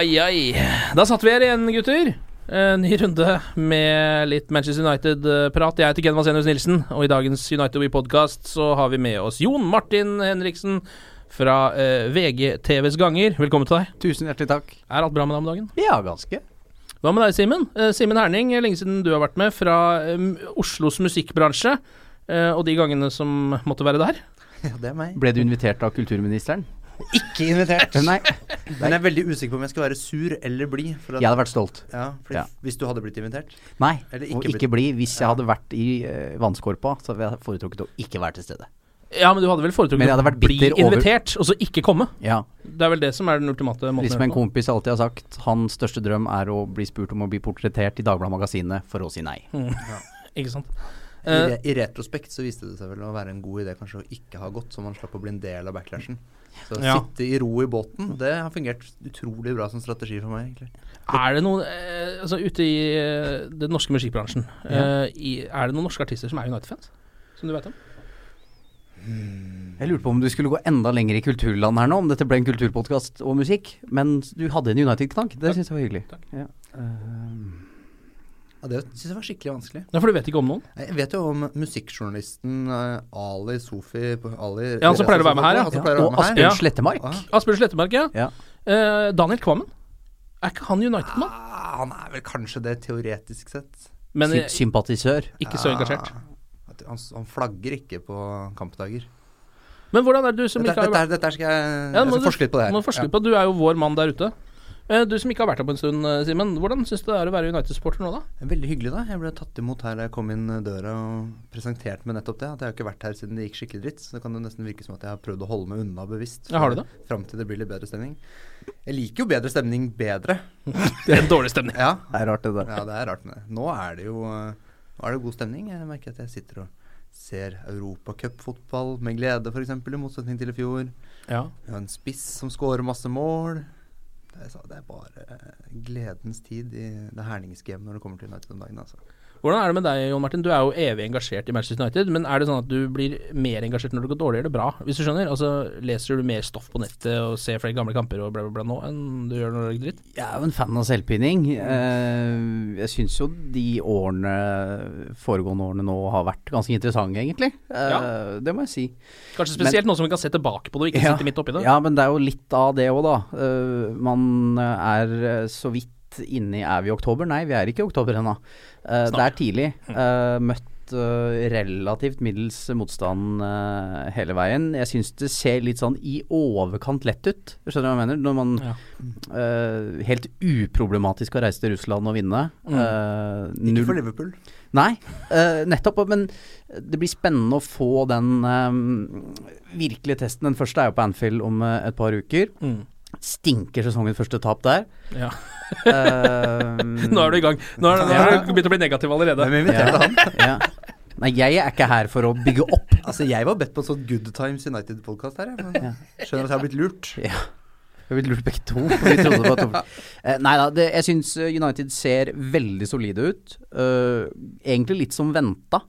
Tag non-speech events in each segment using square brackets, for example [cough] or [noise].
Ai, ai. Da satt vi her igjen, gutter. Ny runde med litt Manchester United-prat. Jeg heter Ken Vasenius Nilsen, og i dagens United We Podcast så har vi med oss Jon Martin Henriksen fra eh, VGTVs ganger. Velkommen til deg. Tusen hjertelig takk. Er alt bra med deg om dagen? Ja, ganske. Hva med deg, Simen? Eh, Simen Herning, lenge siden du har vært med, fra eh, Oslos musikkbransje. eh, og de gangene som måtte være der. Ja, det er meg. Ble du invitert av kulturministeren? Ikke invitert. Nei. Men jeg er veldig usikker på om jeg skal være sur eller blid. Jeg hadde vært stolt. Ja, fordi Ja. Hvis du hadde blitt invitert Nei, Eller og ikke ikke bli. Hvis jeg hadde vært i uh, vannskorpa, så hadde jeg foretrukket å ikke være til stede. Ja, men du hadde vel foretrukket å bli invitert, over- og så ikke komme? Ja. Det er vel det som er den ultimate måten Litt en kompis alltid har sagt, hans største drøm er å bli spurt om å bli portrettert i Dagbladet Magasinet for å si nei. [laughs] Ikke sant? I, Eh, re I retrospekt så viste det seg vel å være en god idé kanskje å ikke ha gått, så man slapp å bli en del av backlashen. Så å Ja. sitte i ro i båten, det har fungert utrolig bra som strategi for meg, egentlig. Er det noen eh, Altså ute i eh, den norske musikkbransjen, eh, er det noen norske artister som er United-fans? Som du vet om? Jeg lurte på om du skulle gå enda lenger i kulturland her nå, om dette ble en kulturpodkast og musikk. Men du hadde en United-knagg. Det syns jeg var hyggelig. Takk. Ja. Eh, Ja, Det syns jeg var skikkelig vanskelig. Ja, for du vet ikke om noen? Jeg vet jo om musikkjournalisten eh, Ali Sofi Ali, Ja, han som pleier å være med her, ja. Som og. Asbjørn Ja. Slettemark. Ah. Asbjørn Slettemark, ja. Ja. Eh, Daniel Kvammen. Er ikke han United-mann? Ah, han er vel kanskje det teoretisk sett. Men eh, sympatisør. ikke så engasjert. Ah, han, han flagger ikke på kampdager. Men hvordan er det du som Dette, ikke har dette, dette skal jeg, Ja, jeg skal du- forske litt på det her. må forske Ja. på. Du er jo vår mann der ute. Eh, Du som ikke har vært her på en stund, eh, Simen. Hvordan syns du det er å være United-supporter nå, da? Veldig hyggelig, da. Jeg ble tatt imot her da jeg kom inn døra og presentert med nettopp det. At jeg har ikke vært her siden det gikk skikkelig dritt. Så det kan jo nesten virke som at jeg har prøvd å holde meg unna bevisst. Ja, har du det? Fram til det blir litt bedre stemning. Jeg liker jo bedre stemning bedre. [laughs] Det er en dårlig stemning. Ja, Det er rart, det der. ja det er rart med det. Nå er det jo eh, Nå er det god stemning. Jeg merker at jeg sitter og ser europacupfotball med glede, f.eks., i motsetning til i fjor. Ja. Vi har en spiss som scorer masse mål. Det er, bare eh, gledens tid i det herningsgamet når det kommer til United om dagen. Altså. Hvordan er det med deg, Jon Martin? Du er jo evig engasjert i Manchester United, men er det sånn at du blir mer engasjert når det går dårlig eller bra, hvis du skjønner? Altså, Leser du mer stoff på nettet og ser flere gamle kamper og bla, bla, bla nå enn du gjør når det går dritt? Jeg er jo en fan av selvpining. Eh, jeg syns jo de årene, foregående årene nå har vært ganske interessante, egentlig. Ja. Det må jeg si. Kanskje spesielt nå som vi kan se tilbake på det og ikke Ja. sitte midt oppi det? Ja, men det er jo litt av det òg, da. Eh, man er eh, så vidt inne i Er vi i oktober? Nei, vi er ikke i oktober ennå. Uh, det er tidlig. Uh, møtt eh, relativt middels motstand hele veien. Jeg syns det ser litt sånn i overkant lett ut. Skjønner du hva jeg mener? Når man Ja. eh, helt uproblematisk har reist til Russland og vinne. Mm. Eh, Ikke for Liverpool. Nei, eh, nettopp. Men det blir spennende å få den virkelige testen. Den første er jo på Anfield om et par uker. Mm. Stinker sesongens første tap der. Ja. Eh, [laughs] Nå er du i gang. Nå er, nå er du begynt å bli negativ allerede. Hvem inviterte han? [laughs] ja. Nei, jeg er ikke her for å bygge opp. Altså, jeg var bedt på en sånn Good Times United-podkast her, men ja. skjønner at jeg har blitt lurt. Ja. Vi har blitt lurt begge to. [laughs] Vi trodde det var to. Eh, nei da, det, jeg syns United ser veldig solide ut. Uh, egentlig litt som venta.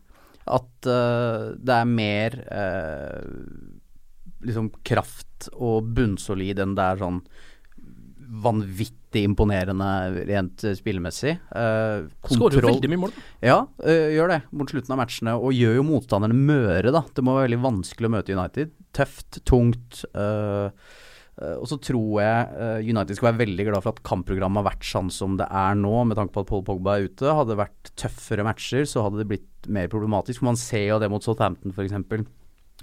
At uh, det er mer eh, liksom kraft og bunnsolid enn det er sånn vanvittig imponerende rent eh, spillemessig. Uh, Skårer jo veldig mye mål. Ja, uh, gjør det mot slutten av matchene. Og gjør jo motstanderne møre, da. Det må være veldig vanskelig å møte United. Tøft, tungt. øh, og så tror jeg United skal være veldig glad for at kampprogrammet har vært sånn som det er nå, med tanke på at Paul Pogba er ute. Hadde det vært tøffere matcher, så hadde det blitt mer problematisk. Man ser jo det mot Southampton, f.eks.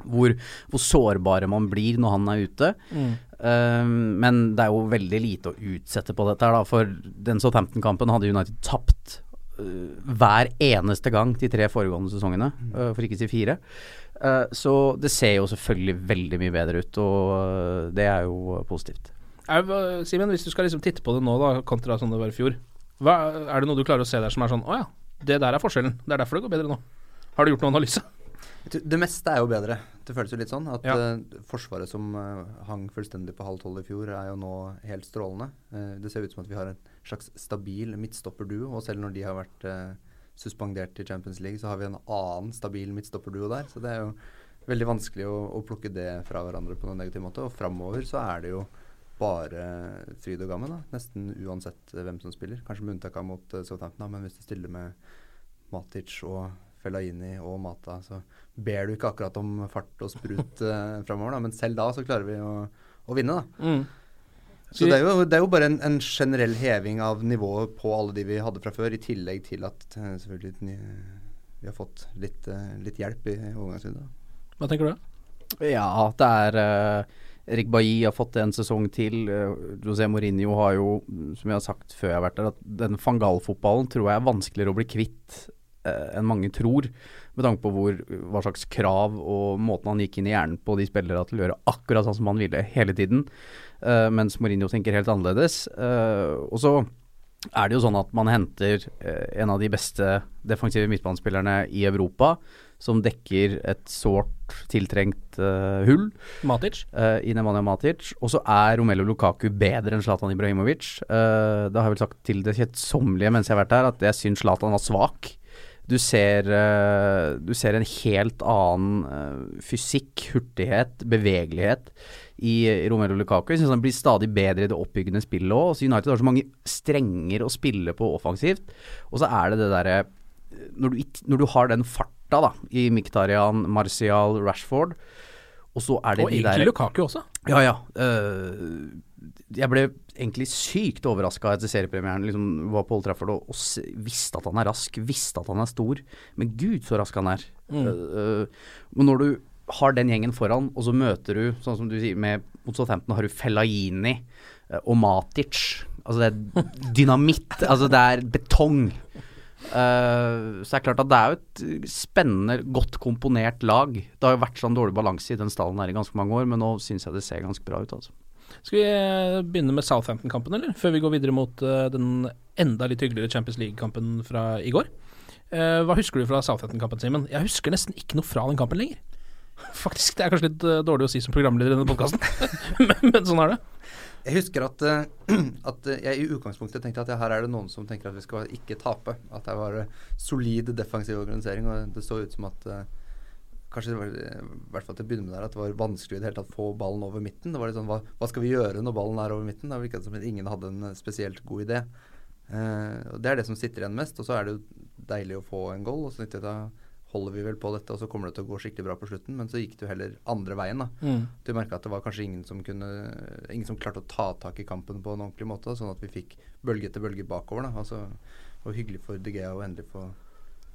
Hvor, hvor sårbare man blir når han er ute. Mm. Um, men det er jo veldig lite å utsette på dette her, da. For den Southampton-kampen hadde United tapt uh, hver eneste gang de tre foregående sesongene, uh, for ikke å si fire. Uh, så det ser jo selvfølgelig veldig mye bedre ut, og uh, det er jo positivt. Simen, hvis du skal liksom titte på det nå, da, kontra sånn det var i fjor, hva, er det noe du klarer å se der som er sånn Å ja, det der er forskjellen. Det er derfor det går bedre nå. Har du gjort noen analyse? Det meste er jo bedre. Det føles jo litt sånn at Ja. eh, Forsvaret som eh, hang fullstendig på halv tolv i fjor, er jo nå helt strålende. Eh, det ser ut som at vi har en slags stabil midtstopperduo, og selv når de har vært suspendert i Champions League, så har vi en annen stabil midtstopperduo der. Så det er jo veldig vanskelig å, å plukke det fra hverandre på noen negativ måte. Og framover så er det jo bare fryd og gammen, da. Nesten uansett hvem som spiller. Kanskje med unntak av mot Southampton, men hvis du stiller med Matic og Fellaini og Mata, så ber du ikke akkurat om fart og sprut [laughs] eh, framover. Men selv da så klarer vi å, å vinne, da. Så det er jo, det er jo bare en, en generell heving av nivået på alle de vi hadde fra før, i tillegg til at eh, selvfølgelig vi har fått litt, eh, litt hjelp i overgangsrunden. Hva tenker du? Ja, at det er uh, Erik Bailly har fått en sesong til. Uh, José Mourinho har jo, som jeg har sagt før jeg har vært der, at den van Gaal-fotballen tror jeg er vanskeligere å bli kvitt uh, enn mange tror. Med tanke på hvor, hva slags krav og måten han gikk inn i hjernen på de spillere til å gjøre akkurat sånn som han ville hele tiden. Uh, mens Mourinho tenker helt annerledes. Uh, og så er det jo sånn at man henter uh, en av de beste defensive midtbanespillerne i Europa, som dekker et sårt tiltrengt eh, hull Matic? eh, i Nemanja Matic. Og så er Romelu Lukaku bedre enn Zlatan Ibrahimovic. Eh, det har jeg vel sagt til det kjedsommelige mens jeg har vært her, at jeg syns Zlatan var svak. Du ser, eh, du ser en helt annen eh, fysikk, hurtighet, bevegelighet i, Romelu Lukaku. Jeg syns han blir stadig bedre i det oppbyggende spillet òg. United har så mange strenger å spille på offensivt. Og så er det det derre når, du når du har den farta da i Miktarian, Martial, Rashford, og så er det Og de egentlig Lukaku også. ja, ja. øh, jeg ble egentlig sykt overraska etter seriepremieren. Liksom, var på Old Trafford og, og visste at han er rask, visste at han er stor. Men gud, så rask han er. Mm. Øh, men når du har den gjengen foran, og så møter du, sånn som du sier, med mot Southampton har du Fellaini uh, og Matic. Altså det er dynamitt. [laughs] altså det er betong. Uh, så det er klart at det er jo et spennende, godt komponert lag. Det har jo vært sånn dårlig balanse i den stallen her i ganske mange år, men nå syns jeg det ser ganske bra ut, altså. Skal vi eh, begynne med Southampton-kampen, eller? Før vi går videre mot eh, den enda litt hyggeligere Champions League-kampen fra i går. Eh, hva husker du fra Southampton-kampen, Simen? Jeg husker nesten ikke noe fra den kampen lenger. [laughs] Faktisk, det er kanskje litt dårlig å si som programleder i denne podkasten, [laughs] men, men sånn er det. Jeg husker at, [clears throat] at jeg i utgangspunktet tenkte at ja, her er det noen som tenker at vi skal ikke tape. At det var solid defensiv organisering, og det så ut som at Kanskje det var, i hvert fall til å begynne med der, at det var vanskelig i det hele tatt å få ballen over midten. Det var litt sånn, hva, hva skal vi gjøre når ballen er over midten? Det virka som at ingen hadde en eh, spesielt god idé. Eh, og Det er det som sitter igjen mest. Og så er det jo deilig å få en goal. Og så da holder vi vel på dette, og så kommer det til å gå skikkelig bra på slutten. Men så gikk det jo heller andre veien. da. Mm. Du merka at det var kanskje ingen som kunne Ingen som klarte å ta tak i kampen på en ordentlig måte, sånn at vi fikk bølge etter bølge bakover. da. Altså, var hyggelig for De Gea å endelig få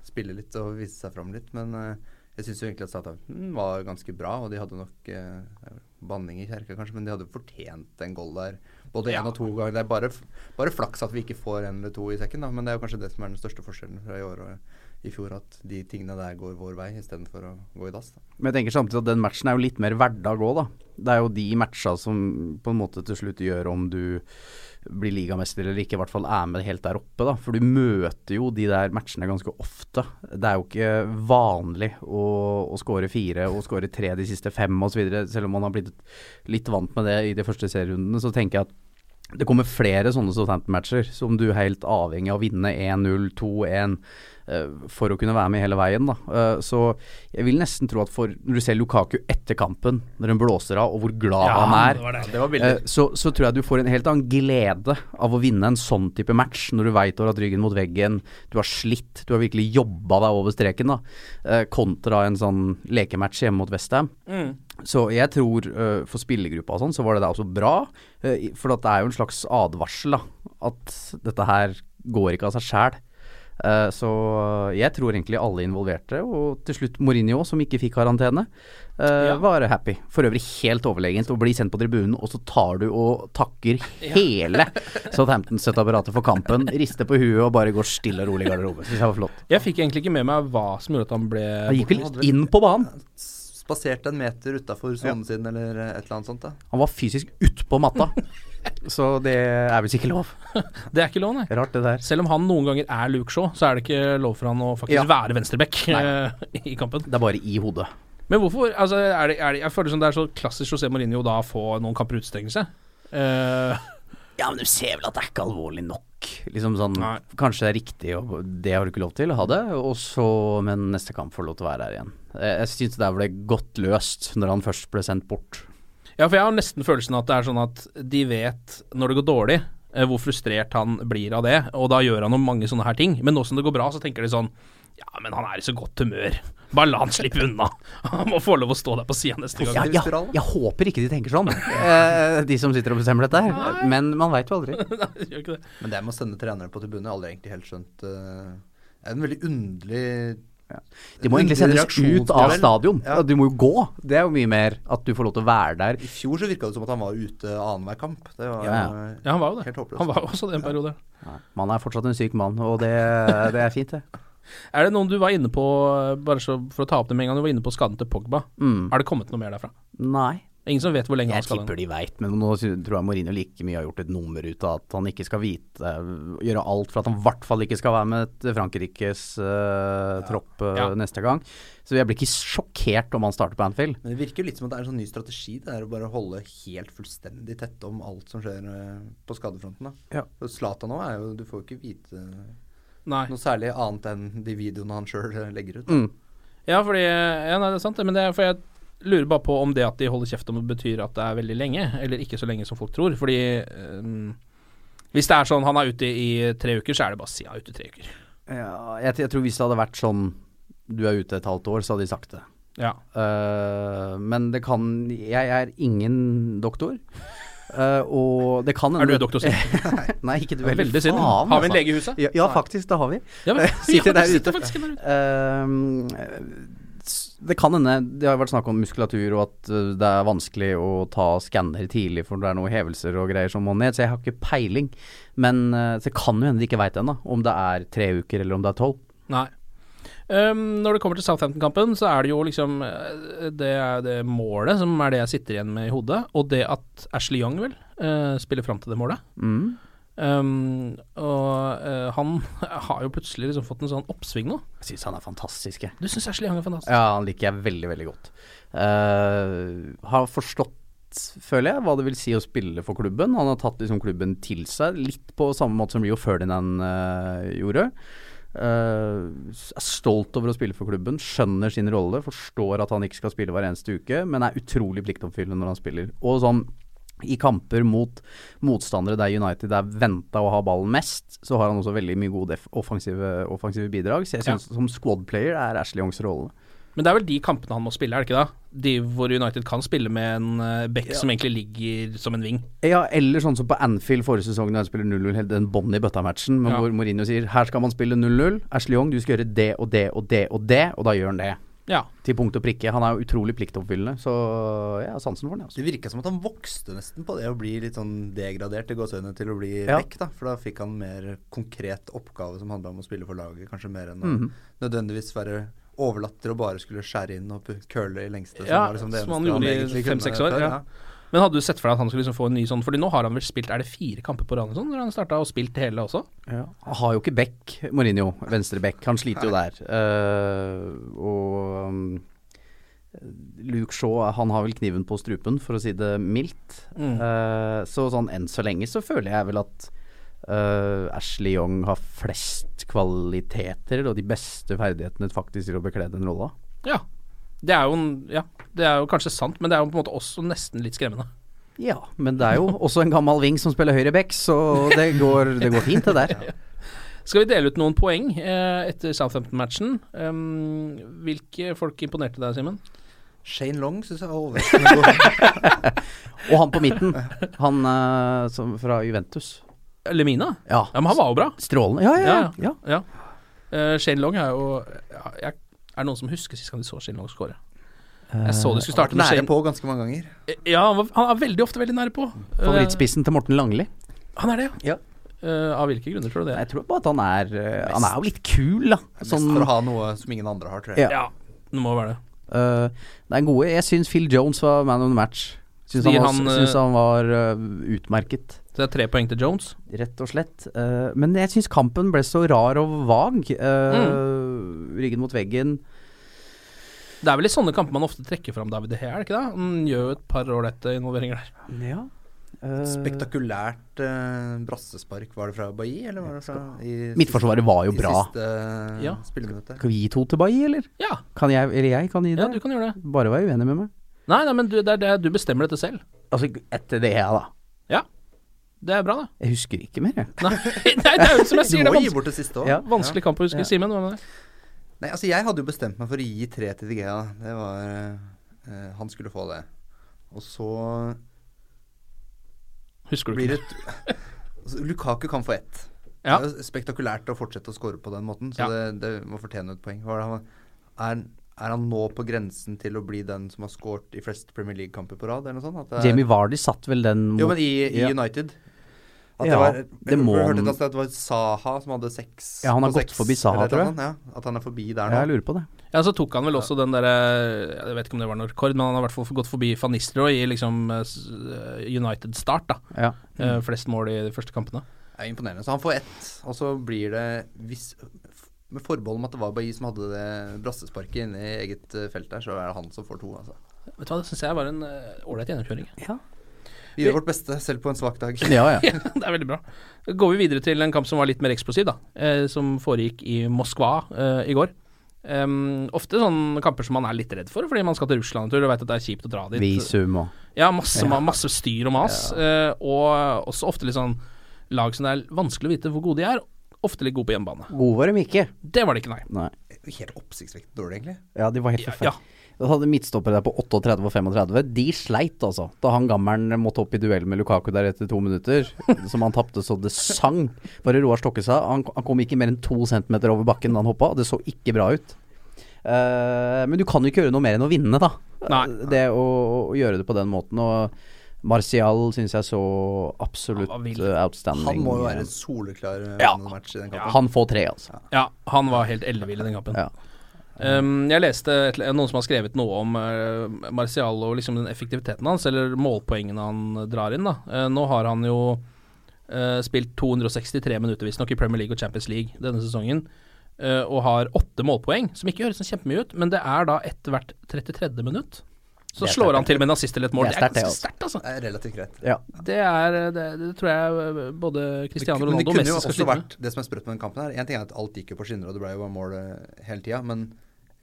spille litt og vise seg fram litt, men eh, jeg syns egentlig at Southampton var ganske bra, og de hadde nok eh, banning i kjerka kanskje, men de hadde fortjent en goal der både én Ja. og to ganger. Det er bare, bare flaks at vi ikke får en eller to i sekken, da, men det er jo kanskje det som er den største forskjellen fra i år og i fjor, at de tingene der går vår vei istedenfor å gå i dass. da. Men jeg tenker samtidig at den matchen er jo litt mer hverdag òg, da. Det er jo de matcha som på en måte til slutt gjør om du blir ligamester eller ikke, i hvert fall er med helt der oppe. da For du møter jo de der matchene ganske ofte. Det er jo ikke vanlig å, å skåre fire og skåre tre de siste fem osv. Selv om man har blitt litt vant med det i de første serierundene, så tenker jeg at det kommer flere sånne Southampton-matcher som du er helt avhengig av å vinne 1-0, 2-1 eh, for å kunne være med hele veien. Da. Eh, så jeg vil nesten tro at for når du ser Lukaku etter kampen, når hun blåser av, og hvor glad Ja, han er, det var det. Det var eh, så, så tror jeg du får en helt annen glede av å vinne en sånn type match, når du veit du har hatt ryggen mot veggen, du har slitt, du har virkelig jobba deg over streken, da, eh, kontra en sånn lekematch hjemme mot Westham. Mm. Så jeg tror uh, for spillergruppa og sånn, så var det da også bra. uh, for at det er jo en slags advarsel, da. At dette her går ikke av seg sjæl. Uh, så jeg tror egentlig alle involverte, og til slutt Mourinho, som ikke fikk karantene, uh, var happy. For øvrig helt overlegent å bli sendt på tribunen, og så tar du og takker hele [laughs] Southampton-støtteapparatet for kampen, rister på huet og bare går stille og rolig i garderoben. Syns jeg var flott. Jeg fikk egentlig ikke med meg hva som gjorde at han ble Han gikk vel inn på banen. Spaserte en meter utafor sonen sin eller et eller annet sånt. da Han var fysisk utpå matta. [laughs] Så det er visst ikke lov. [laughs] Det er ikke lov, nei. Rart det der. Selv om han noen ganger er Luke Shaw, så er det ikke lov for han å faktisk Ja. være venstreback eh, [laughs] i kampen. Det er bare i hodet. Men hvorfor altså, er det, er det, Jeg føler som det er så klassisk José Mourinho da få noen kamper utestengelse. Uh, Ja, men du ser vel at det er ikke alvorlig nok. Liksom sånn Kanskje det er riktig, og det har du ikke lov til å ha det, og så Men neste kamp får du lov til å være her igjen. Jeg, jeg syns det der ble godt løst når han først ble sendt bort. ja, for jeg har nesten følelsen at det er sånn at de vet når det går dårlig, eh, hvor frustrert han blir av det, og da gjør han jo mange sånne her ting. Men nå som det går bra, så tenker de sånn Ja, men han er i så godt humør. Bare la han slippe unna. [laughs] Han må få lov å stå der på sida neste gang. Ja, ja, jeg håper ikke de tenker sånn, [laughs] eh, de som sitter og bestemmer dette her. Men man veit jo aldri. [laughs] Det. Men det med å sende trenere på tribunen, har aldri egentlig helt skjønt Det er en veldig underlig De må egentlig sendes ut av stadion. Ja. Du må jo gå. Det er jo mye mer at du får lov til å være der. I fjor så virka det som at han var ute annenhver kamp. Det var Ja, Ja, han var jo det. Han var også det en periode. Man er fortsatt en syk mann, og det, det er fint, det. Er det noen du var inne på, bare så for å ta opp det med en gang, du var inne på skaden til Pogba. Mm. Har det kommet noe mer derfra? Nei. Ingen som vet hvor lenge han skal Jeg tipper de veit, men nå tror jeg Mourinho like mye har gjort et nummer ut av at han ikke skal vite Gjøre alt for at han i hvert fall ikke skal være med til Frankrikes eh, tropp uh, Ja. neste gang. Så jeg blir ikke sjokkert om han starter på Anfield. Men det virker jo litt som at det er en sånn ny strategi. Det er å bare holde helt fullstendig tett om alt som skjer uh, på skadefronten. da Ja. Zlatan nå er jo Du får jo ikke vite Nei. noe særlig annet enn de videoene han sjøl legger ut. Mm. Ja, fordi Ja, nei, det er sant, men det er for jeg lurer bare på om det at de holder kjeft om det, betyr at det er veldig lenge, eller ikke så lenge som folk tror. Fordi um, hvis det er sånn han er ute i tre uker, så er det bare å si han er ute i tre uker. Ja, jeg, jeg tror hvis det hadde vært sånn du er ute et halvt år, så hadde de sagt det. Ja. Uh, men det kan Jeg er ingen doktor. Eh, og det kan Er du doktor selv? [laughs] Nei, ikke du er heller. veldig synd. Faen, Har vi en altså. lege i huset? Ja, ja, faktisk, det har vi. Ja, men, [laughs] sitter Ja, der sitter ute. faktisk Eh, det kan hende Det har vært snakk om muskulatur og at eh, det er vanskelig å ta skanner tidlig for det er noen hevelser og greier som må ned, så jeg har ikke peiling. Men så kan jo hende de ikke veit ennå, om det er tre uker eller om det er tolv. Nei. Øhm, når det kommer til Southampton-kampen, så er det jo liksom øh, Det er det målet som er det jeg sitter igjen med i hodet, og det at Ashley Young vel uh, spiller fram til det målet. Mm. Um, og uh, han [laughs] har jo plutselig liksom fått en sånn oppsving nå. Jeg syns han er fantastisk, jeg. Du syns Ashley Young er fantastisk? Ja, han liker jeg veldig, veldig godt. Uh, har forstått, føler jeg, hva det vil si å spille for klubben. Han har tatt liksom klubben til seg, litt på samme måte som Rio Ferdinand uh, gjorde. Eh, er stolt over å spille for klubben, skjønner sin rolle, forstår at han ikke skal spille hver eneste uke, men er utrolig pliktoppfyllende når han spiller. Og sånn i kamper mot motstandere der United er venta å ha ballen mest, så har han også veldig mye gode offensive, offensive bidrag. Så jeg Ja. som squad player er Ashley Youngs rolle. Men det er vel de kampene han må spille, er det ikke da? De hvor United kan spille med en back ja. som egentlig ligger som en ving. Ja, eller sånn som på Anfield forrige sesong, da han spiller 0-0, helt den bånn i bøtta-matchen, men Ja. hvor Mourinho sier her skal man spille 0-0. Ashley Young, du skal gjøre det og det og det og det, og da gjør han det. Ja. Til punkt og prikke. Han er jo utrolig pliktoppfyllende, så jeg har sansen for det. Altså. Det virka som at han vokste nesten på det å bli litt sånn degradert i gåseøynene til å bli Ja. vekk, da. For da fikk han mer konkret oppgave som handla om å spille for laget, kanskje mer enn å Mhm. nødvendigvis være overlatt til å bare skulle skjære inn og curle i lengste. Ja, som, liksom som han gjorde i fem-seks år. før, Ja. Men hadde du sett for deg at han skulle liksom få en ny sånn Fordi nå har han vel spilt Er det fire kamper på rad sånn, når han starta og spilt hele også? Ja. Han har jo ikke back, Mourinho. Venstre back. Han sliter jo der. Uh, og um, Luke Shaw, han har vel kniven på strupen, for å si det mildt. Mm. Uh, så sånn enn så lenge så føler jeg vel at eh, Ashley Young har flest kvaliteter og de beste ferdighetene faktisk til å bekle den rolla. Ja. Det er jo en, Ja, det er jo kanskje sant, men det er jo på en måte også nesten litt skremmende. Ja, men det er jo også en gammel wing som spiller høyre back, så det går, det går fint, det der. [laughs] Skal vi dele ut noen poeng eh, etter Southampton-matchen? Um, hvilke folk imponerte deg, Simen? Shane Long syns jeg var overraskende [laughs] god. Og han på midten, han eh, som fra Juventus. Lemina? Ja. Ja, men han var jo bra. Strålende. Ja, ja, ja. ja. Eh, Shane Long er jo ja, jeg, Er det noen som husker sist gang de så Shane Long score? Jeg så du skulle starte med Shane Nære på ganske mange ganger. Ja, han, var, han er veldig ofte veldig nære på. Eh, Favorittspissen til Morten Langli. Han er det, Ja. Uh, av hvilke grunner tror du det? Jeg tror bare at han er uh, Han er jo litt kul, da. Mest Sånn, for å ha noe som ingen andre har, tror jeg. Ja. Ja, det må være det. Uh, det er gode. Jeg syns Phil Jones var man of the match. Syns han, han, eh, han var uh, utmerket, Så det er tre poeng til Jones. rett og slett. Uh, men jeg syns kampen ble så rar og vag. Uh, Mm. Ryggen mot veggen. Det er vel i sånne kamper man ofte trekker fram David De er det ikke det? Han gjør jo et par ålreite involveringer der. Ja. Spektakulært brassespark. Var det fra Bailly, eller var det fra i Midtforsvaret var jo i bra. siste eh, Ja. spilleminuttet? Skal vi gi to til Bailly, eller? Ja, Kan jeg, eller jeg kan gi det? ja, du kan gjøre det. Bare vær uenig med meg. Nei, nei, men du, det er det, du bestemmer dette selv. Altså, etter det, ja, da. Ja. Det er bra, det. Jeg husker ikke mer, jeg. Nei, [laughs] nei det er jo som jeg sier, det er vanskelig, bort det siste også. Ja. vanskelig kamp å huske. Ja. Simen, hva med det? Nei, altså jeg hadde jo bestemt meg for å gi tre til Digea. Det var eh, Han skulle få det. Og så Husker du blir ikke? det [laughs] altså, Lukaku kan få ett. Ja. Det er jo spektakulært å fortsette å score på den måten, så Ja. det, det må fortjene et poeng. Hva er, det han, er, er han nå på grensen til å bli den som har skåret i flest Premier League-kamper på rad, eller noe sånt? At det er- Jamie Vardy satt vel den Jo, men i, i Ja. United. At Ja, det var, det må jeg hørte han- at det var Saha som hadde seks Ja, han har gått seks, forbi Saha, tror jeg. Ja, at han er forbi der Ja, jeg lurer på det. Ja, så tok han vel også den derre Jeg vet ikke om det var noen rekord, men han har i hvert fall gått forbi Van Nistelrooy i liksom eh, eh, United-start, da. Ja. Eh, flest mål i de første kampene. Det er imponerende. Så han får ett, og så blir det hvis, Med forbehold om at det var Bailly som hadde det brassesparket inne i eget eh, felt der, så er det han som får to. Altså. Vet du hva, det syns jeg var en ålreit uh, gjennomkjøring. Vi gjør vårt beste, selv på en svak dag. [laughs] Ja, ja. [laughs] Ja, [laughs] det er veldig bra. Går vi videre til en kamp som var litt mer eksplosiv, da. Eh, som foregikk i Moskva eh, i går. Um, ofte sånne kamper som man er litt redd for, fordi man skal til Russland en tur og vet at det er kjipt å dra dit. Visum og Ja, masse, ja. masse styr og mas. eh, og også ofte litt sånn lag som det er vanskelig å vite hvor gode de er. Ofte litt gode på hjemmebane. God var de ikke. Det var de ikke, nei. Nei. Helt oppsiktsvekkende dårlig, egentlig. Ja, de var helt Ja, ja. Da hadde midtstoppere der på 38 og 35. De sleit, altså. Da han gammelen måtte opp i duell med Lukaku der etter to minutter, [laughs] som han tapte så det sang. Bare Roar Stokke sa. Han, han kom ikke mer enn to centimeter over bakken da han hoppa, og det så ikke bra ut. Uh, men du kan jo ikke gjøre noe mer enn å vinne, da. Nei. Det å, å gjøre det på den måten. Og Martial syns jeg så absolutt Han outstanding. Han må jo være en soleklar eh, Ja. man match i den kampen. Han får tre, altså. Ja, han var helt ellevill i den kampen. Ja. Um, jeg leste et, noen som har skrevet noe om uh, Martial og liksom den effektiviteten hans, eller målpoengene han drar inn. da Uh, Nå har han jo uh, spilt 263 minutter visstnok i Premier League og Champions League denne sesongen, eh, og har åtte målpoeng, som ikke høres så kjempemye ut, men det er da etter hvert 33. minutt. Så slår sterkt, han til med en assist eller et mål. Det er sterkt, det, ganske altså. sterkt, altså. Det er relativt greit. Ja. Det er det, det tror jeg både Cristiano Ronaldo og kunne jo Messi skal også slite med. vært Det som er sprøtt med den kampen her En ting er at alt gikk jo på skinner, og det ble jo bare mål eh, hele tida, men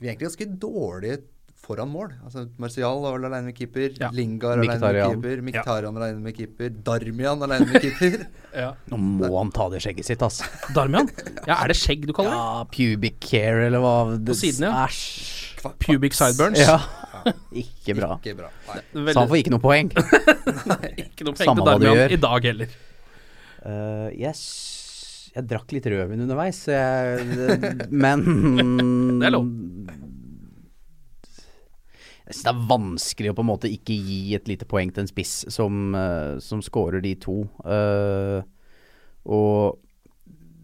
vi er egentlig ganske dårlige foran mål. Altså Martial var vel alene med keeper, Ja. Lingard alene med keeper, Miktarian alene med keeper, Darmian alene med keeper. [laughs] Ja. Nå må han ta det skjegget sitt, altså. Darmian? Ja, er det skjegg du kaller det? Ja, pubic hair eller hva På siden, ja. Æsj. Pubic sideburns? Ja. [laughs] Ikke bra. Ikke bra. Nei. Veldig- Så han får ikke noe poeng. [laughs] ikke noe poeng Samme til Darmian gjør. i dag heller. Uh, yes. Jeg drakk litt rødvin underveis, så jeg Men Det er lov. Jeg synes det er vanskelig å på en måte ikke gi et lite poeng til en spiss som, uh, som scorer de to. Uh, og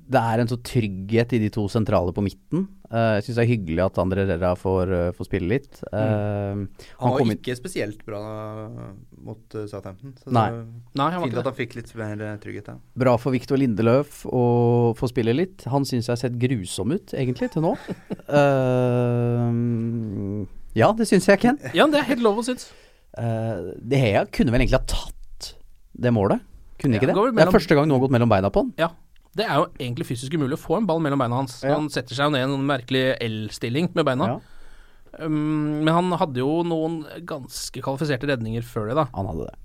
det er en så trygghet i de to sentrale på midten. Uh, jeg syns det er hyggelig at André Rera får, eh, får spille litt. Eh, Han var kom ikke spesielt bra mot eh, Southampton. Så Nei. det Nei, var fint at han fikk litt mer eh, trygghet. Ja. Bra for Victor Lindeløf å få spille litt. Han syns jeg har sett grusom ut, egentlig, til nå. [laughs] Eh, ja, det syns jeg, Ken. Ja, det er helt lov å synes. Uh, det Hea kunne vel egentlig ha tatt det målet? Kunne ikke Ja, det? Mellom... Det er første gang noen har gått mellom beina på han. Ja. Det er jo egentlig fysisk umulig å få en ball mellom beina hans. Ja. Han setter seg jo ned i en sånn merkelig L-stilling med beina. Ja. Um, men han hadde jo noen ganske kvalifiserte redninger før det, da. Han hadde det.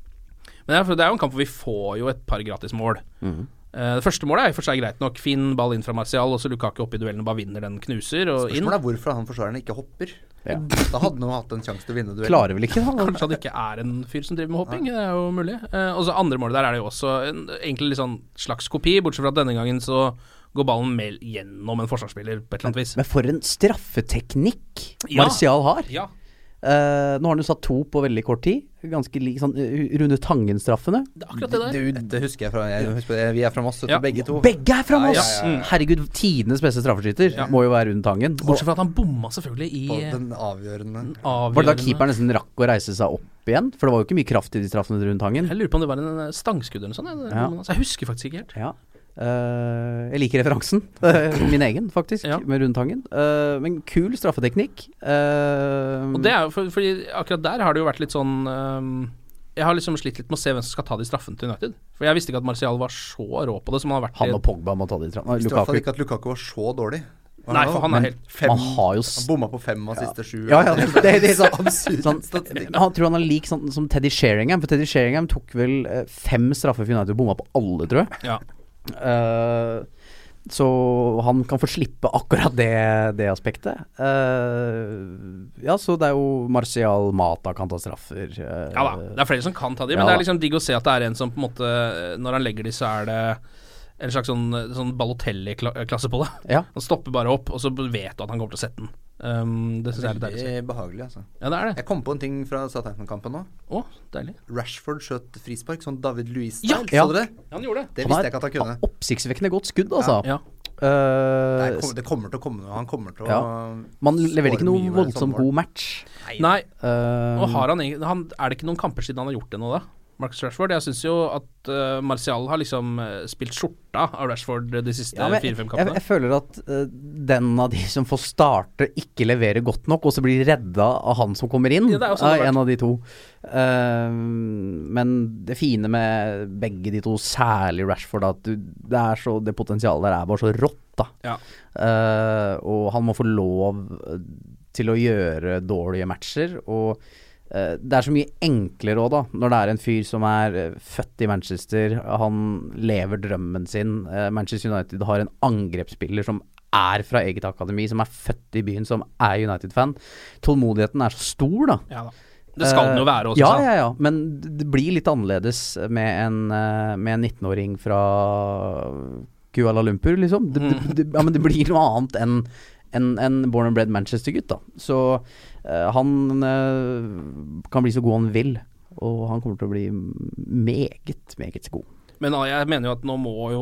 Men det er, det er jo en kamp hvor vi får jo et par gratismål. Mm. Uh, det første målet er i og for seg greit nok. Fin ball inn fra Martial, og så Lukaku opp i duellen og bare vinner den, knuser og inn. Spørsmålet er hvorfor han forsvareren ikke hopper. Ja. Da hadde han hatt en sjanse til å vinne duellen. Klarer vel ikke, da? Kanskje han ikke er en fyr som driver med hopping, det er jo mulig. Eh, og så andre målet der er det jo også en, egentlig litt sånn slags kopi, bortsett fra at denne gangen så går ballen mel gjennom en forsvarsspiller på et eller annet vis. Men for en straffeteknikk. Martial har. Ja. Eh, nå har han jo satt to på veldig kort tid. Ganske lik sånn uh, Rune Tangen-straffene. Det er akkurat det der. Det, det husker jeg fra jeg, husker, det, Vi er fra Moss, Ja. begge to. Begge er fra Moss! ja, ja, ja. Herregud, tidenes beste straffeskytter må jo være Rune Tangen. Bortsett fra at han bomma selvfølgelig i På den avgjørende avgjørende Var det da keeperen nesten rakk å reise seg opp igjen? For det var jo ikke mye kraft i de straffene til Rune Tangen. Jeg lurer på om det var en eh, stangskudd eller noe sånt. jeg. Ja. Altså, jeg husker faktisk ikke helt. Ja. Eh, jeg liker referansen. [laughs] Min egen, faktisk, Ja. med Rune Tangen. Eh, men kul straffeteknikk. Uh, Og det er jo for, fordi akkurat der har det jo vært litt sånn Jeg har liksom slitt litt med å se hvem som skal ta de straffene til United. For jeg visste ikke at Martial var så rå på det som han har vært han i og Pogba må ta de straffene. I hvert fall ikke at Lukaku var så dårlig. Nei, for han er helt fem, man har jo Han bomma på fem av siste sju. Ja, ja, det, det, det, sånn, [laughs] Absurd sånn, statistikk. Han tror han er lik sånn som Teddy Sheringham. For Teddy Sheringham tok vel fem straffer for United og bomma på alle, tror jeg. Ja. Eh, så han kan få slippe akkurat det, det aspektet. Uh, ja, så det er jo Martial Mata kan ta straffer. Uh, ja da, det er flere som kan ta de, men det er liksom digg å se at det er en som på en måte Når han legger de, så er det en slags sånn, sånn Balotelli-klasse på det. Ja. Han stopper bare opp, og så vet du at han kommer til å sette den. Um, det syns jeg er litt deilig. Veldig behagelig, altså. Ja, det er det. Jeg kom på en ting fra Southampton-kampen nå. Å, deilig. Rashford skjøt frispark, sånn David Ja, Louis-style. ja. Så du det? Ja, han gjorde det. Det Han visste jeg ikke at han kunne. Oppsiktsvekkende godt skudd, altså. Ja. Eh, Nei, kom, det kommer til å komme noe. Han kommer til å Ja. Man leverer ikke noe voldsomt god match. Nei, Uh, og har han, han Er det ikke noen kamper siden han har gjort det nå, da? Marcus Rashford. Jeg syns jo at uh, Martial har liksom eh, spilt skjorta av Rashford de siste ja, jeg, fire-fem jeg, kampene. jeg føler at uh, den av de som får starte, ikke leverer godt nok, og så blir redda av han som kommer inn. Ja, sånn er en av de to. Uh, men det fine med begge de to, særlig Rashford, at du, det, er så, det potensialet der er bare så rått, da. Ja. Uh, og han må få lov eh, til å gjøre dårlige matcher. Og eh, det er så mye enklere òg, da, når det er en fyr som er eh, født i Manchester. Han lever drømmen sin. Eh, Manchester United har en angrepsspiller som er fra eget akademi, som er født i byen, som er United-fan. Tålmodigheten er så stor, da. Ja da. Det skal den jo være også. Ja, ja, ja. Men det det blir litt annerledes med en, eh, med en 19-åring fra Kuala Lumpur, liksom. Det, Mm. det, det, ja, men det blir noe annet enn en, en born and bred Manchester-gutt, da. Så eh, han eh, kan bli så god han vil. Og han kommer til å bli meget, meget god. Men jeg mener jo at nå må jo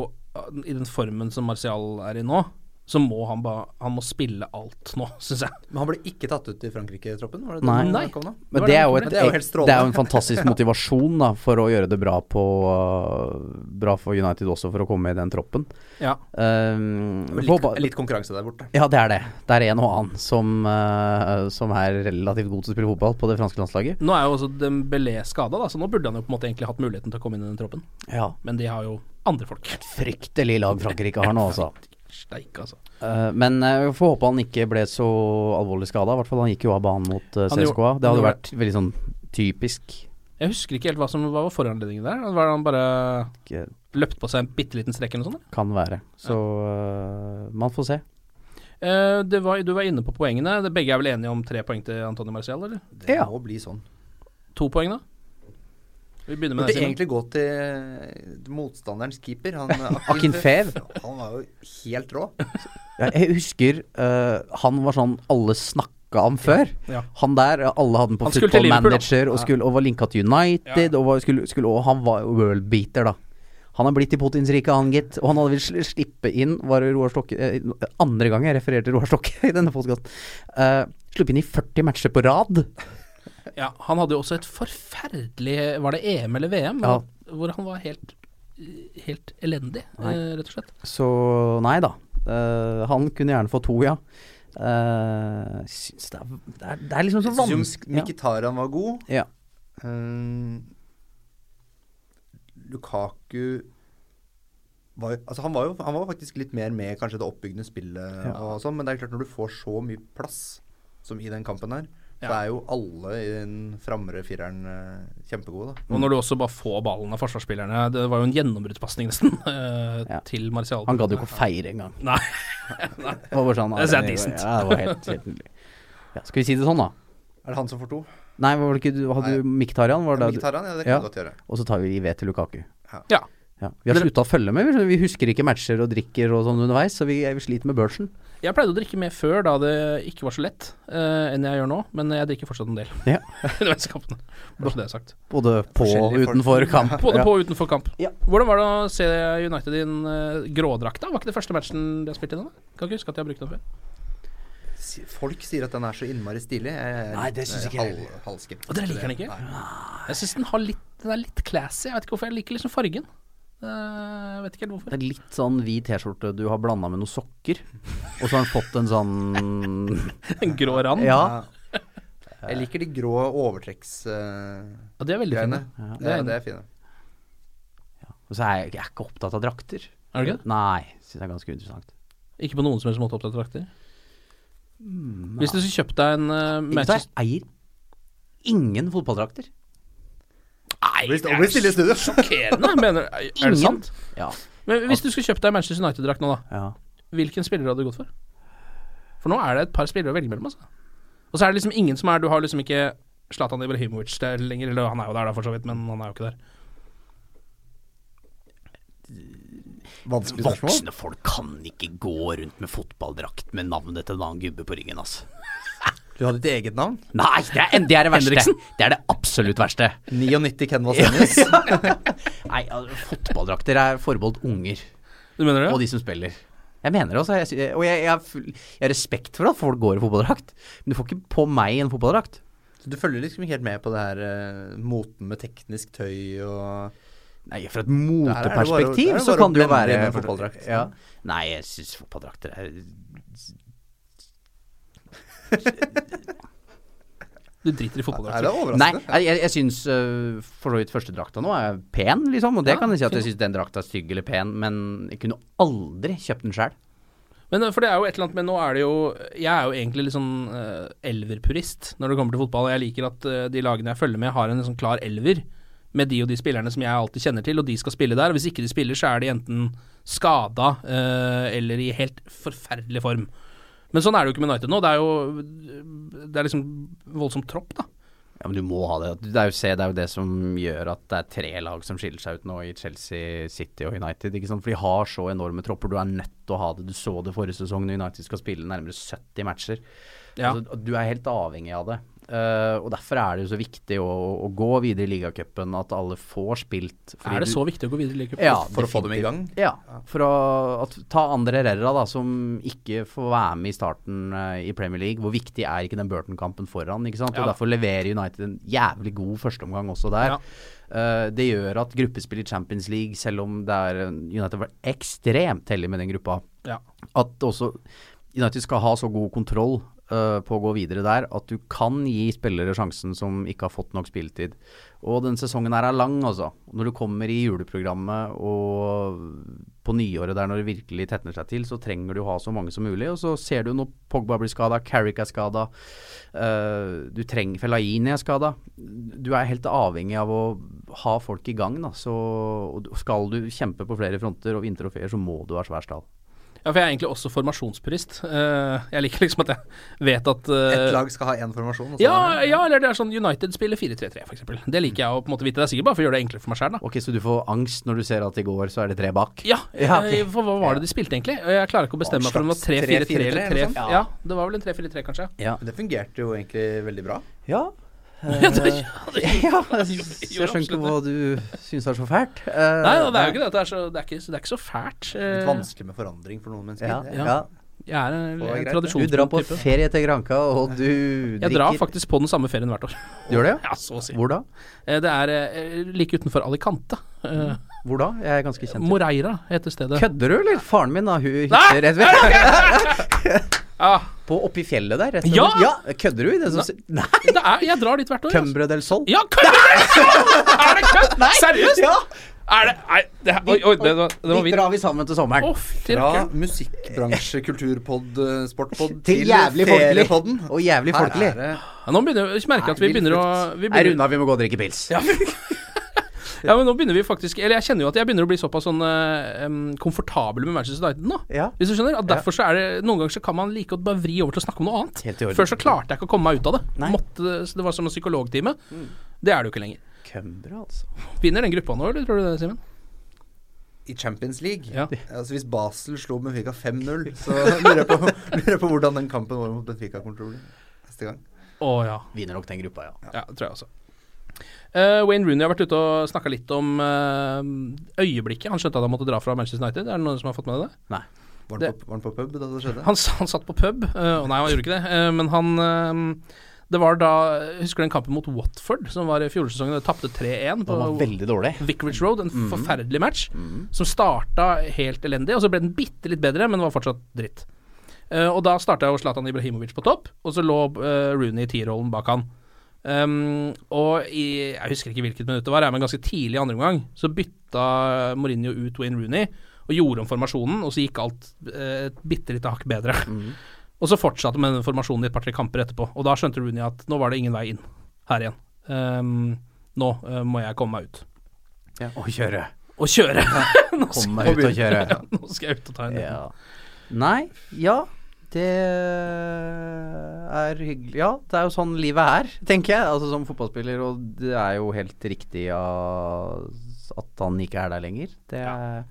I den formen som Martial er i nå, så må han ba, Han må spille alt nå, [laughs] syns jeg. Men han ble ikke tatt ut i Frankrike-troppen? var det det Nei. Det Nei. kom da? Men det det er, jo et, Det er jo helt det er jo en fantastisk [laughs] motivasjon da for å gjøre det bra på uh, Bra for United også, for å komme i den troppen. Ja. Um, litt, Litt, litt konkurranse der borte. Ja, det er det. Det er en og annen som, uh, som er relativt god til å spille fotball på det franske landslaget. Nå er jo også Dembélé skada, så nå burde han jo på en måte egentlig hatt muligheten til å komme inn i den troppen. Ja. Men de har jo andre folk. Et Fryktelig lag Frankrike har nå, altså. Steik, altså. Uh, men jeg vi får håpe han ikke ble så alvorlig skada. I han gikk jo av banen mot uh, CSKA. Det hadde jo vært veldig sånn typisk. Jeg husker ikke helt hva som hva var foranledningen der. Var det han bare Ikke løpt på seg en bitte liten strekk eller noe sånt? kan være. Så uh, man får se. Uh, det var, du var inne på poengene. Begge er vel enige om tre poeng til Antonio Marcial, eller? Det Ja. må bli sånn. To poeng, da? Vi begynner med Burde deg, Simen. egentlig gå til motstanderens keeper. Han, Akin Fev. Han var jo helt rå. Jeg husker uh, han var sånn alle snakka om før. Ja. Han der, alle hadde han på Han Football Manager og, skulle, og var linka til United. Og, var, skulle, skulle, og han var worldbeater, da. Han er blitt i Putins rike, han gitt. Og han hadde vel sli- slippe inn Var Roar Stokke eh, Andre gang jeg refererte Roar Stokke [laughs] i denne podkasten. Uh, Sluppe inn i 40 matcher på rad. Ja, han hadde jo også et forferdelig Var det EM eller VM? Ja. Hvor han var helt Helt elendig, Nei. eh, rett og slett. Så nei da. Uh, han kunne gjerne få to, ja. Uh, synes det er, det, er, det er liksom så vanskelig ja. Mkhitaryan var god. Ja. Eh, Lukaku var, altså han, var jo, han var faktisk litt mer med kanskje det oppbyggende spillet, Ja. og sånn, men det er klart når du får så mye plass som i den kampen her, så er jo alle i den framre fireren eh, kjempegode. da. Og når du også bare får ballen av forsvarsspillerne Det var jo en gjennombruddspasning, nesten, [laughs] eh, Ja. til Martial. Han gadd jo ikke å feire engang. Nei. [laughs] Det var bare sånn, Det er decent. Ja, det var helt, helt. Ja, skal vi si det sånn, da? Er det han som får to? Nei, var det ikke du Hadde du Miktarian? Var det ja, det kan Ja. godt gjøre. Og så tar vi IV til Lukaku. Ja. Ja. Vi har slutta å følge med. vi- Vi husker ikke matcher og drikker og sånn underveis, så vi, vi sliter med børsen. Jeg pleide å drikke mer før, da det ikke var så lett, uh, enn jeg gjør nå. Men jeg drikker fortsatt en del. Ja. [laughs] Bare det er sagt. Både på og utenfor kamp. Både Ja. på og utenfor kamp. Ja. Hvordan var det å se United i en uh, grådrakt? da? Var ikke det første matchen de har spilt i nå? Kan ikke huske at de har brukt den før. Folk sier at den er så innmari stilig. Jeg Nei, det syns synes ikke jeg Hal, Og dere liker den ikke? Nei. Jeg syns den, litt, den er litt classy. Jeg vet ikke hvorfor. Jeg liker liksom fargen. Eh, Jeg vet ikke helt hvorfor. Det er litt sånn hvit T-skjorte du har blanda med noen sokker, og så har den fått en sånn [laughs] En grå rand. Ja. Jeg liker de grå overtrekksgreiene. Ja, de er veldig fine. Ja, Det er det er fine. Og så er jeg, jeg er ikke opptatt av drakter. Er du ikke det? Nei, syns jeg er ganske interessant. Ikke på noen som helst måte opptatt av drakter. Hvis du skulle kjøpt deg en uh, jeg eier ingen fotballdrakter. Nei, det er. Sjokkerende, mener. Er det Ingen. sant? Ja. Men hvis du skulle kjøpt deg Manchester United-drakt nå, da. ja. Hvilken spiller hadde du gått for? For nå er det et par spillere å velge mellom, altså. Og så er det liksom ingen som er Du har liksom ikke Zlatan Ibrahimovic der lenger. Eller han er jo der, da, for så vidt, men han er jo ikke der. Vanskelig spørsmål. Voksne folk kan ikke gå rundt med fotballdrakt med navnet til en annen gubbe på ryggen, altså. Du hadde ditt eget navn? Nei, det er, det er det verste. Henriksen? Det er det absolutt verste. 99 Ken Vasenius. Nei, altså, fotballdrakter er forbeholdt unger Du mener det? og de som spiller. Jeg mener det også. Jeg, og jeg, jeg, har full- jeg har respekt for at folk går i fotballdrakt, men du får ikke på meg en fotballdrakt. Så du følger liksom ikke helt med på det her uh, moten med teknisk tøy og Nei, fra et er moteperspektiv er så kan det jo være fotballdrakt. Ja. Nei, jeg syns fotballdrakter er Du driter i Er det fotballdrakter. Nei, overraskende? jeg, jeg, jeg syns uh, for så vidt førstedrakta nå er pen, liksom. Og det Ja, kan jeg si at jeg syns den drakta er stygg eller pen, men jeg kunne aldri kjøpt den sjøl. Men eh, for det er jo et eller annet med Nå er det jo Jeg er jo egentlig litt sånn uh, elverpurist når det kommer til fotball. og Jeg liker at uh, de lagene jeg følger med, har en sånn klar elver med de og de spillerne som jeg alltid kjenner til, og de skal spille der. Og Hvis ikke de spiller, så er de enten skada uh, eller i helt forferdelig form. Men sånn er det jo ikke med United nå. Det er jo Det er liksom voldsom tropp, da. Ja, men du må ha det. Det er, jo, se, det er jo det som gjør at det er tre lag som skiller seg ut nå i Chelsea, City og United. Ikke sant? For de har så enorme tropper. Du er nødt til å ha det. Du så det forrige sesong når United skal spille nærmere 70 matcher. Ja. Altså, du er helt avhengig av det. Eh, og Derfor er det jo så viktig å, å gå videre i ligacupen, at alle får spilt. fordi Er det så viktig å gå videre i ligacupen? Ja, For å få dem i gang? Ja. For å at, ta Andre Herrera, da, som ikke får være med i starten uh, i Premier League. Hvor viktig er ikke den Burton-kampen foran? ikke sant? Ja. Og Derfor leverer United en jævlig god førsteomgang også der. Ja. Uh, det gjør at gruppespill i Champions League, selv om det er United var ekstremt heldig med den gruppa, Ja. at også United skal ha så god kontroll øh, på å gå videre der at du kan gi spillere sjansen som ikke har fått nok spilletid. Og den sesongen her er lang, altså. Når du kommer i juleprogrammet og på nyåret der når det virkelig tetner seg til, så trenger du å ha så mange som mulig. Og så ser du når Pogba blir skada, Carrick er skada, du trenger Felaini er skada. Du er helt avhengig av å ha folk i gang, da. Så skal du kjempe på flere fronter og vinne trofeer, så må du ha svær stall. Ja, for jeg er egentlig også formasjonspurist. Eh, jeg liker liksom at jeg vet at eh, Ett lag skal ha én formasjon? Ja, ja, eller det er sånn United spiller 4-3-3, for eksempel. Det liker jeg å på en måte vite. Det er sikkert bare for å gjøre det enklere for meg sjøl, da. Ok, så du får angst når du ser at i går så er det tre bak? Ja, [laughs] Ja, ok. eh, for hva var det de spilte egentlig? Jeg klarer ikke å bestemme meg for om det var 3-4-3 eller 3 3-4-3 eller Ja, det var vel en 3-4-3, kanskje. Ja. Det fungerte jo egentlig veldig bra. ja. Ja, det, det, [laughs] Ja, [laughs] jeg skjønner ikke hva du syns er så fælt. Uh, Nei, det er jo ikke det. Det er, så, det er, ikke, det er ikke så fælt. Litt Eh, vanskelig med forandring for noen mennesker. Ja, Ja. ja. Jeg er en, en greit. Du drar på type. ferie til Granca, og du drikker Jeg drar faktisk på den samme ferien hvert år. Gjør det? [laughs] Ja, så å si. Hvor da? Eh, Det er eh, like utenfor Alicante. Eh, Hvor da? Jeg er ganske kjent. Moreira heter stedet. Kødder du, eller? Faren min har hytte rett ved. Ah, På oppi fjellet der. Rett Ja! ja! Kødder du? i Det som, nei! det er, jeg drar dit hvert år. altså. Cumbre del Sol? Ja, Cumbre del Sol! Er det kødd? Seriøst? Ja! Er det Nei, det, oi, oi, det, var- det var vidt. drar vi sammen til sommeren. Oh, Fra musikkbransje, kulturpod, eh, sportpod til til jævlig folkelig. podden Og jævlig folkelig. Ja, nå begynner jeg merke at vi begynner å vi Er unna, vi må gå og drikke pils. Ja. [laughs] ja, men nå begynner vi faktisk Eller jeg kjenner jo at jeg begynner å bli såpass sånn eh, komfortabel med Manchester United nå. Ja. Hvis du skjønner? At Derfor så er det Noen ganger så kan man like godt bare vri over til å snakke om noe annet. Helt i orden. Før så klarte jeg ikke å komme meg ut av det. Måtte, det var som en psykologtime. Det er det jo ikke lenger. Cumbre, altså. Vinner den gruppa nå, eller tror du det, Simen? i Champions League. Ja. Altså Hvis Basel slo Benfica 5-0, så lurer jeg, på, [laughs] lurer jeg på hvordan den kampen var mot Benfica kommer til å bli neste gang. Å ja. Vinner nok den gruppa, ja. Ja, ja tror jeg også. Eh, Wayne Rooney har vært ute og snakka litt om uh, øyeblikket. Han skjønte at han måtte dra fra Manchester United. Er det noen som har fått med det? Nei. Var Det- han, på, var han på pub da det skjedde? Han, han satt på pub. og nei, han gjorde ikke det. men han Det var da Husker du den kampen mot Watford, som var i fjorårssesongen? Det tapte 3-1 på veldig dårlig. Vicarage Road. En forferdelig match som starta helt elendig, og så ble den bitte litt bedre, men var fortsatt dritt. Og da starta jo Zlatan Ibrahimovic på topp, og så lå Rooney i T-rollen bak han. Um, og i Jeg husker ikke hvilket minutt det var, men ganske tidlig i andre omgang så bytta Mourinho ut Wayne Rooney og gjorde om formasjonen, og så gikk alt eh, et bitte lite hakk bedre. [laughs] Og så fortsatte med den formasjonen i et par-tre kamper etterpå, og da skjønte Rooney at nå var det ingen vei inn her igjen. Um, nå uh, må jeg komme meg ut. Og kjøre. Og kjøre! [laughs] nå, Kom meg ut og kjøre. ja, [laughs] nå skal jeg ut og ta en Ja. Nei, ja. Det er hyggelig Ja, det er jo sånn livet er, tenker jeg. Altså Som fotballspiller, og det er jo helt riktig at han ikke er der lenger. Det er ja.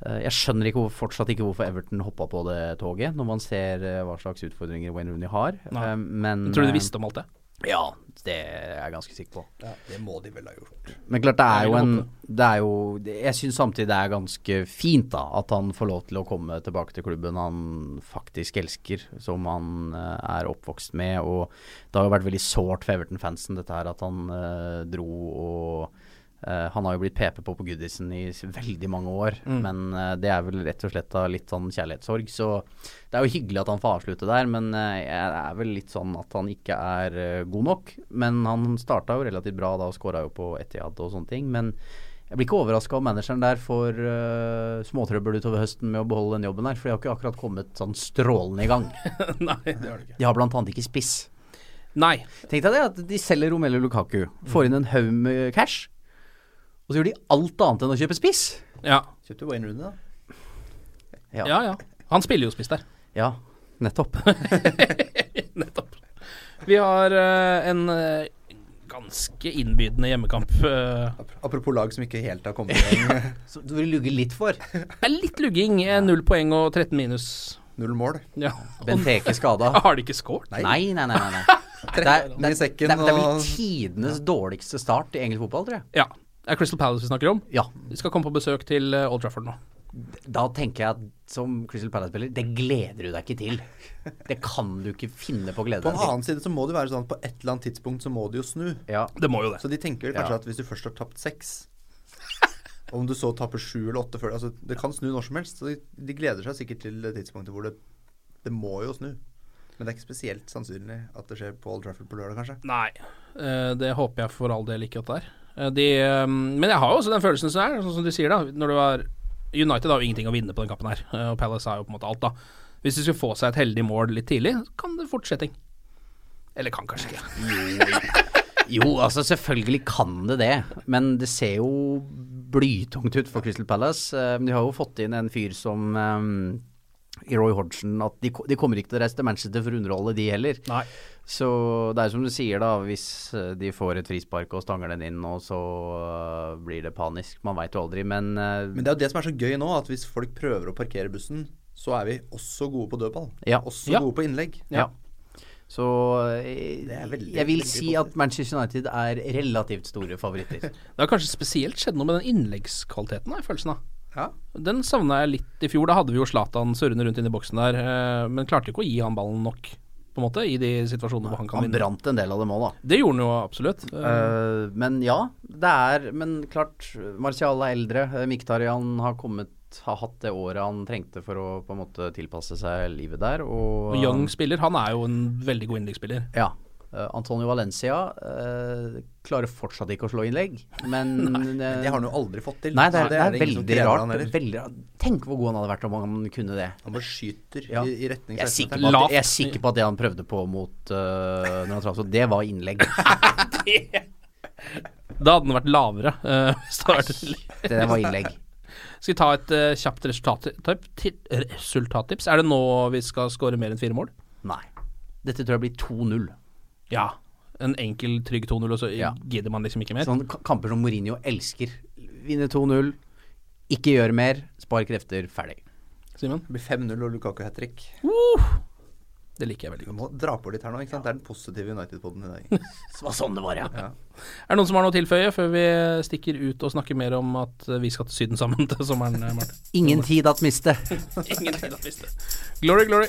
Jeg skjønner ikke hvor, fortsatt ikke hvorfor Everton hoppa på det toget, når man ser eh, hva slags utfordringer Wayne Rooney har. Nei. Eh, men Tror du de eh, visste om alt det? Ja, det er jeg ganske sikker på. Ja, det må de vel ha gjort. Men klart det er jo en det er jo, Jeg syns samtidig det er ganske fint da at han får lov til å komme tilbake til klubben han faktisk elsker, som han eh, er oppvokst med. Og det har jo vært veldig sårt for Everton-fansen dette her at han eh, dro og eh, Han har jo blitt PP på på Goodison i veldig mange år, Mm. men uh, det er vel rett og slett av litt sånn kjærlighetssorg. Så det er jo hyggelig at han får avslutte der, men det jeg er vel litt sånn at han ikke er god nok. Men han starta jo relativt bra da og skåra jo på Etihad og sånne ting. Men jeg blir ikke overraska om manageren der får uh, småtrøbbel utover høsten med å beholde den jobben der, for de har ikke akkurat kommet sånn strålende i gang. [laughs] Nei, det har de ikke. De har blant annet ikke spiss. Nei. Tenk deg det at de selger Romelu Lukaku, får inn en haug med cash, og så gjør de alt annet enn å kjøpe spiss. Ja. Kjøpte Wayne Rooney, da. Ja. ja, ja. Han spiller jo spiss der. Ja, nettopp. [laughs] Nettopp. Vi har uh, en eh, ganske innbydende hjemmekamp. Uh. Apropos lag som ikke helt har kommet i gang. [laughs] Så du vil lugge litt for. Det er litt lugging. Null poeng og 13 minus. Null mål. Ja. Benteke skada. [laughs] Har de ikke scoret? Nei. Nei, nei, nei. nei. Det, er, det, er, det, er, det er vel tidenes dårligste start i engelsk fotball, tror jeg. Ja. Det er Crystal Palace vi snakker om. Ja. De skal komme på besøk til eh, Old Trafford nå. Da tenker jeg at som Crystal Palace-spiller, det gleder du deg ikke til. Det kan du ikke finne på å glede deg til. På en annen side så må det være sånn at på et eller annet tidspunkt så må de jo snu. Ja. Det må jo det. Så de tenker kanskje Ja. at hvis du først har tapt seks Om du så taper sju eller åtte før altså, Det kan snu når som helst. Så de, de gleder seg sikkert til det tidspunktet hvor det Det må jo snu. Men det er ikke spesielt sannsynlig at det skjer på Old Trafford på lørdag, kanskje. Nei. eh, det håper jeg for all del ikke at det er. Eh, de, eh, men jeg har jo også den følelsen som er, sånn som du sier, da. Når det var United har jo ingenting å vinne på den kampen her, eh, og Palace har jo på en måte alt, da. Hvis de skulle få seg et heldig mål litt tidlig, kan det fortsette. Eller kan kanskje ikke. Jo, altså selvfølgelig kan det det, men det ser jo blytungt ut for Crystal Palace. Eh, De har jo fått inn en fyr som um, Roy Hodgson at de, de kommer ikke til å reise til Manchester for å underholde, de heller. Nei. Så det er som du sier, da. Hvis eh, de får et frispark og stanger den inn, og så uh, blir det panisk. Man veit jo aldri, men, uh, Men det er jo det som er så gøy nå, at hvis folk prøver å parkere bussen, så er vi også gode på dødball. Ja. Også Ja. gode på innlegg. ja. Så jeg, veldig- jeg vil si at Manchester United er relativt store favoritter. [laughs] Det har kanskje spesielt skjedd noe med den innleggskvaliteten, har jeg følelsen av. Ja. Den savna jeg litt i fjor. Da hadde vi jo Zlatan surrende rundt inn i boksen der, eh, men klarte ikke å gi han ballen nok, på en måte, i de situasjonene hvor han kan Han brant en del av dem òg, da. Det gjorde han jo absolutt. Eh, Eh, men ja, det er Men klart, Martial er eldre. Uh, Miktarian har kommet har hatt det året han trengte for å på en måte tilpasse seg livet der. Og, og Young spiller, han er jo en veldig god innleggsspiller. Ja. Eh, Antonio Valencia eh, klarer fortsatt ikke å slå innlegg, men [laughs] nei, Det har han jo aldri fått til. Nei, det er, det er det er veldig rart. han veldig rart. Tenk hvor god han hadde vært om han kunne det. Han bare skyter Ja. i, i retning Jeg er, sikker at, jeg er sikker på at det han prøvde på mot uh, når han traff så det var innlegg. [laughs] Da hadde den vært lavere. eh, hvis det var innlegg. Skal vi ta et uh, kjapt resultat, ti- resultattips? Er det nå vi skal score mer enn fire mål? Nei. Dette tror jeg blir 2-0. Ja. En enkel, trygg 2-0, og så Ja. gidder man liksom ikke mer? Sånn kamper som Mourinho elsker. Vinne 2-0, ikke gjøre mer, spar krefter, ferdig. Simen? Det blir 5-0 og Lukaku hat trick. Det liker jeg veldig godt. Du må dra på litt her nå. ikke sant? Det er den positive United-poden i dag. [laughs] Det var sånn det var, ja. Ja. Er det noen som har noe å tilføye før vi stikker ut og snakker mer om at vi skal til Syden sammen til sommeren, Martin? Ingen tid at miste. [laughs] Ingen tid at miste. Glory, glory.